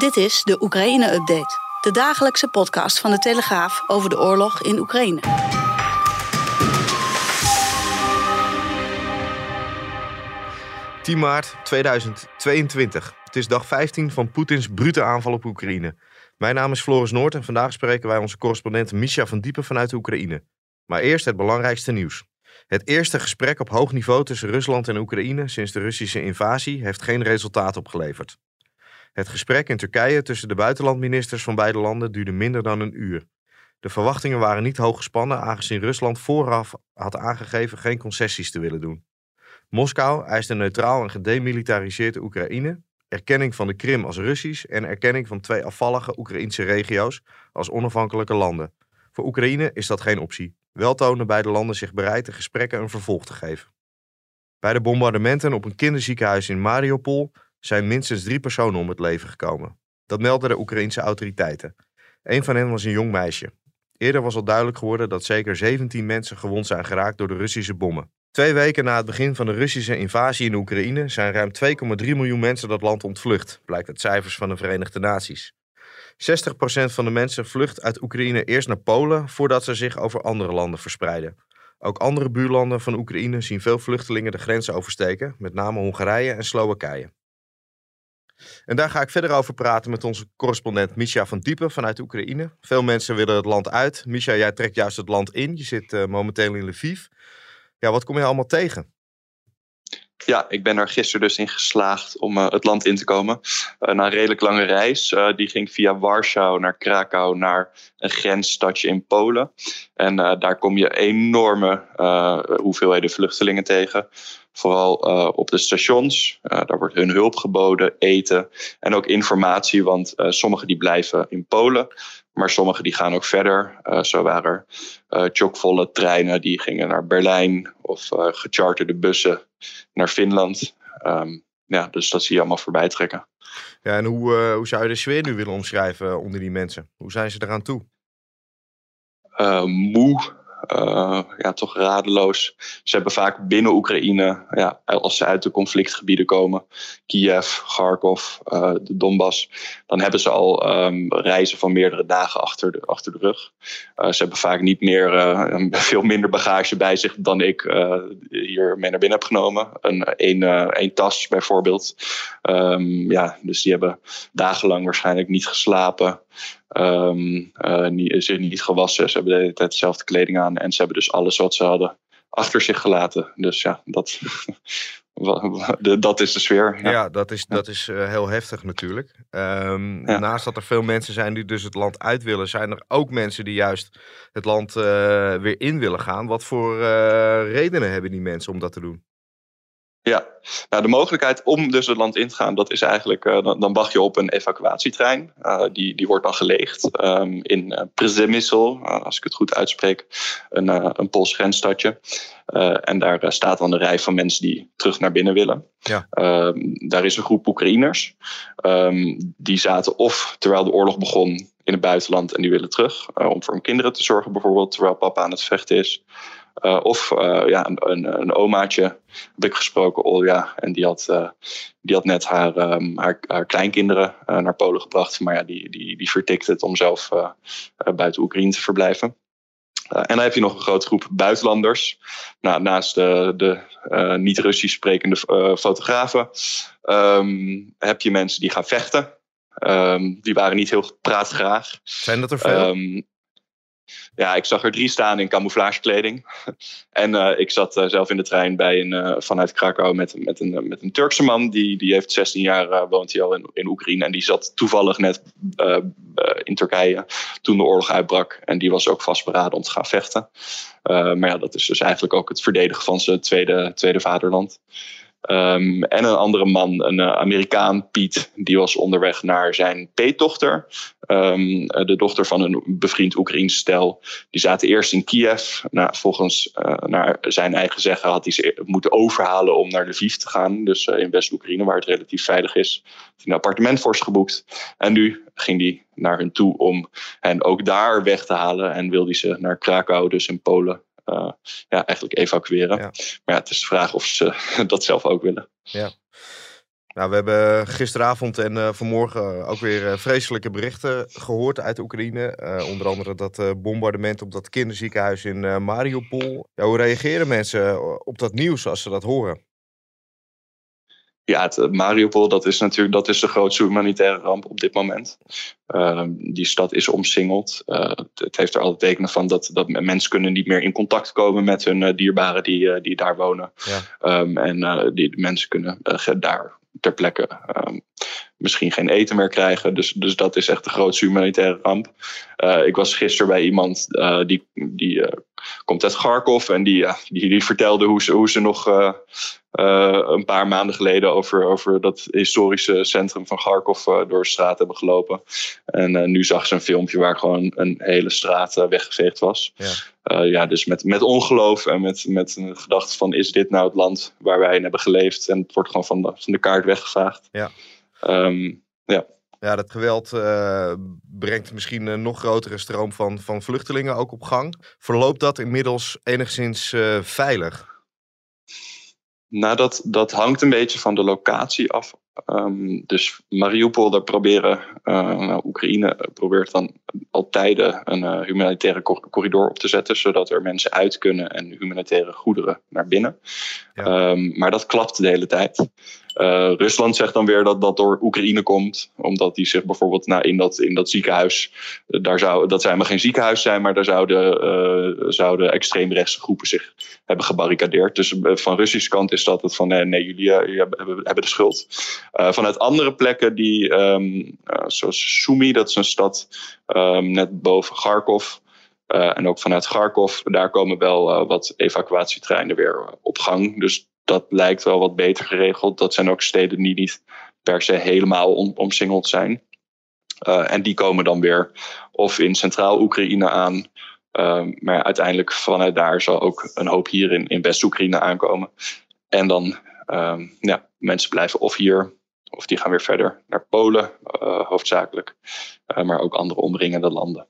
Dit is de Oekraïne-update. De dagelijkse podcast van de Telegraaf over de oorlog in Oekraïne. ...10 maart 2022. Het is dag 15 van Poetins brute aanval op Oekraïne. Mijn naam is Floris Noord en vandaag spreken wij onze correspondent Misha van Diepen vanuit Oekraïne. Maar eerst het belangrijkste nieuws. Het eerste gesprek op hoog niveau tussen Rusland en Oekraïne sinds de Russische invasie heeft geen resultaat opgeleverd. Het gesprek in Turkije tussen de buitenlandministers van beide landen duurde minder dan een uur. De verwachtingen waren niet hoog gespannen, aangezien Rusland vooraf had aangegeven geen concessies te willen doen. Moskou eist een neutraal en gedemilitariseerd Oekraïne, erkenning van de Krim als Russisch en erkenning van twee afvallige Oekraïnse regio's als onafhankelijke landen. Voor Oekraïne is dat geen optie. Wel tonen beide landen zich bereid de gesprekken een vervolg te geven. Bij de bombardementen op een kinderziekenhuis in Mariupol zijn minstens drie personen om het leven gekomen. Dat melden de Oekraïnse autoriteiten. Een van hen was een jong meisje. Eerder was al duidelijk geworden dat zeker 17 mensen gewond zijn geraakt door de Russische bommen. Twee weken na het begin van de Russische invasie in Oekraïne zijn ruim 2,3 miljoen mensen dat land ontvlucht, blijkt uit cijfers van de Verenigde Naties. 60% van de mensen vlucht uit Oekraïne eerst naar Polen voordat ze zich over andere landen verspreiden. Ook andere buurlanden van Oekraïne zien veel vluchtelingen de grens oversteken, met name Hongarije en Slowakije. En daar ga ik verder over praten met onze correspondent Misha van Diepen vanuit Oekraïne. Veel mensen willen het land uit. Misha, jij trekt juist het land in. Je zit uh, momenteel in Lviv. Ja, wat kom je allemaal tegen? Ja, ik ben er gisteren dus in geslaagd om uh, het land in te komen. Uh, na een redelijk lange reis. Die ging via Warschau naar Krakau naar een grensstadje in Polen. En daar kom je enorme hoeveelheden vluchtelingen tegen. Vooral op de stations. daar wordt hun hulp geboden, eten en ook informatie. Want sommigen die blijven in Polen. Maar sommigen die gaan ook verder. Zo waren er chockvolle treinen die gingen naar Berlijn of gecharterde bussen naar Finland. Um, ja, dus dat zie je allemaal voorbij trekken. Ja, en hoe, hoe zou je de sfeer nu willen omschrijven onder die mensen? Hoe zijn ze eraan toe? moe, uh, ja, toch radeloos. Ze hebben vaak binnen Oekraïne, ja, als ze uit de conflictgebieden komen, Kiev, Kharkov, uh, de Donbass, dan hebben ze al um, reizen van meerdere dagen achter de, achter de rug. Uh, ze hebben vaak niet meer, veel minder bagage bij zich dan ik hier mee naar binnen heb genomen. Een, een, tas bijvoorbeeld. Um, ja, dus die hebben dagenlang waarschijnlijk niet geslapen. Um, uh, niet, zich niet gewassen. Ze hebben de hele tijd dezelfde kleding aan. En ze hebben dus alles wat ze hadden achter zich gelaten. Dus ja, dat, dat is de sfeer. Ja, ja dat is, dat is uh, heel heftig natuurlijk. Um, ja. Naast dat er veel mensen zijn die dus het land uit willen, zijn er ook mensen die juist het land uh, weer in willen gaan. Wat voor redenen hebben die mensen om dat te doen? Ja, nou, de mogelijkheid om dus het land in te gaan, dat is eigenlijk, uh, dan, dan wacht je op een evacuatietrein. Uh, die, die wordt dan geleegd um, in uh, Przemysl, als ik het goed uitspreek, een, een Pools grensstadje. en daar staat dan een rij van mensen die terug naar binnen willen. Ja. Um, daar is een groep Oekraïners. Um, die zaten of terwijl de oorlog begon in het buitenland en die willen terug. om voor hun kinderen te zorgen bijvoorbeeld, terwijl papa aan het vechten is. Uh, of uh, ja, een, een, een, omaatje heb ik gesproken, Olja. En die had, uh, die had net haar, um, haar, haar, kleinkinderen naar Polen gebracht. Maar ja, die, die, die vertikte het om zelf buiten Oekraïne te verblijven. en dan heb je nog een grote groep buitenlanders. Nou, naast de, de niet-Russisch sprekende fotografen um, heb je mensen die gaan vechten. Um, die waren niet heel praatgraag. Zijn dat er veel? Ja, ik zag er drie staan in camouflagekleding. en uh, ik zat uh, zelf in de trein bij een, uh, vanuit Krakau met, met, een, met een Turkse man. Die, die heeft 16 jaar woont hij al in, in Oekraïne. En die zat toevallig net in Turkije toen de oorlog uitbrak. En die was ook vastberaden om te gaan vechten. maar ja, dat is dus eigenlijk ook het verdedigen van zijn tweede, tweede vaderland. Ehm, en een andere man, een Amerikaan, Piet, die was onderweg naar zijn peetdochter. Um, de dochter van een bevriend Oekraïns stel. Die zaten eerst in Kiev. Nou, volgens naar zijn eigen zeggen had hij ze moeten overhalen om naar Lviv te gaan. Dus in West-Oekraïne, waar het relatief veilig is. Hij een appartement voor ze geboekt. En nu ging hij naar hun toe om hen ook daar weg te halen. En wilde hij ze naar Krakau, dus in Polen, ja, eigenlijk evacueren. Maar ja, het is de vraag of ze dat zelf ook willen. Ja. Nou, we hebben gisteravond en uh, vanmorgen ook weer uh, vreselijke berichten gehoord uit Oekraïne. onder andere dat bombardement op dat kinderziekenhuis in Mariupol. Ja, hoe reageren mensen op dat nieuws als ze dat horen? Ja, het, eh, Mariupol, dat is natuurlijk dat is de grootste humanitaire ramp op dit moment. Uh, die stad is omsingeld. Uh, het heeft er alle tekenen van dat, dat mensen kunnen niet meer in contact komen met hun uh, dierbaren die, die daar wonen. Ja. Um, en die mensen kunnen daar ter plekke um, misschien geen eten meer krijgen. Dus, dus dat is echt de grootste humanitaire ramp. Uh, ik was gisteren bij iemand uh, die, die uh, komt uit Kharkov en die, die, die vertelde hoe ze, hoe ze nog een paar maanden geleden over, over dat historische centrum van Kharkov door de straat hebben gelopen. En nu zag ze een filmpje waar gewoon een hele straat weggeveegd was. Ja. ja, dus met, met ongeloof en met, met een gedachte van is dit nou het land waar wij in hebben geleefd? En het wordt gewoon van de, van de kaart weggevaagd. Ja. Um, ja. Ja, dat geweld uh, brengt misschien een nog grotere stroom van, van vluchtelingen ook op gang. Verloopt dat inmiddels enigszins uh, veilig? Nou, dat, dat hangt een beetje van de locatie af. Um, dus Mariupol, daar proberen, nou, Oekraïne probeert dan al tijden een humanitaire corridor op te zetten, zodat er mensen uit kunnen en humanitaire goederen naar binnen. Ja. Um, maar dat klapt de hele tijd. Uh, Rusland zegt dan weer dat dat door Oekraïne komt, omdat die zich bijvoorbeeld nou, in, dat, in dat ziekenhuis, uh, daar zou, dat zou maar geen ziekenhuis zijn, maar daar zouden, uh, zouden extreemrechtse groepen zich hebben gebarricadeerd. Dus van Russische kant is dat het van nee, nee jullie, hebben, hebben de schuld. vanuit andere plekken, die, um, zoals Sumy, dat is een stad um, net boven Kharkov. en ook vanuit Kharkov, daar komen wel wat evacuatietreinen weer op gang. Dus dat lijkt wel wat beter geregeld. Dat zijn ook steden die niet per se helemaal om, omsingeld zijn. Uh, en die komen dan weer of in Centraal-Oekraïne aan. Uh, maar uiteindelijk vanuit daar zal ook een hoop hier in, in West-Oekraïne aankomen. En dan, uh, ja, mensen blijven of hier, of die gaan weer verder naar Polen, uh, hoofdzakelijk. maar ook andere omringende landen.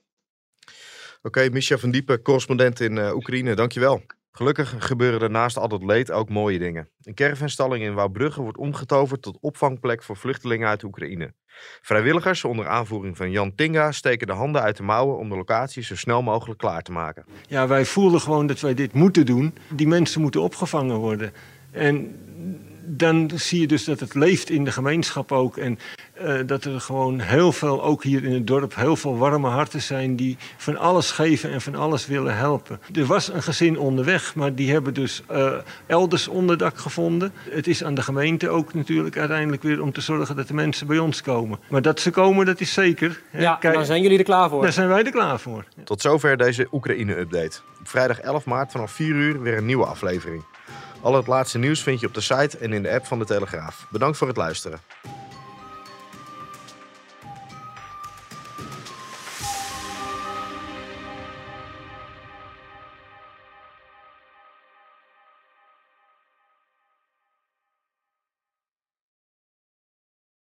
Oké, okay, Misha van Diepen, correspondent in Oekraïne, dankjewel. Gelukkig gebeuren er naast al dat leed ook mooie dingen. Een caravanstalling in Wouwbrugge wordt omgetoverd tot opvangplek voor vluchtelingen uit Oekraïne. Vrijwilligers onder aanvoering van Jan Tinga steken de handen uit de mouwen om de locatie zo snel mogelijk klaar te maken. Ja, wij voelen gewoon dat wij dit moeten doen. Die mensen moeten opgevangen worden. En dan zie je dus dat het leeft in de gemeenschap ook. En uh, dat er gewoon heel veel, ook hier in het dorp, heel veel warme harten zijn die van alles geven en van alles willen helpen. Er was een gezin onderweg, maar die hebben dus uh, elders onderdak gevonden. Het is aan de gemeente ook natuurlijk uiteindelijk weer om te zorgen dat de mensen bij ons komen. Maar dat ze komen, dat is zeker. Ja, Kijk, dan zijn jullie er klaar voor. Daar zijn wij er klaar voor. Tot zover deze Oekraïne-update. Op vrijdag 11 maart vanaf 4 uur weer een nieuwe aflevering. Al het laatste nieuws vind je op de site en in de app van de Telegraaf. Bedankt voor het luisteren.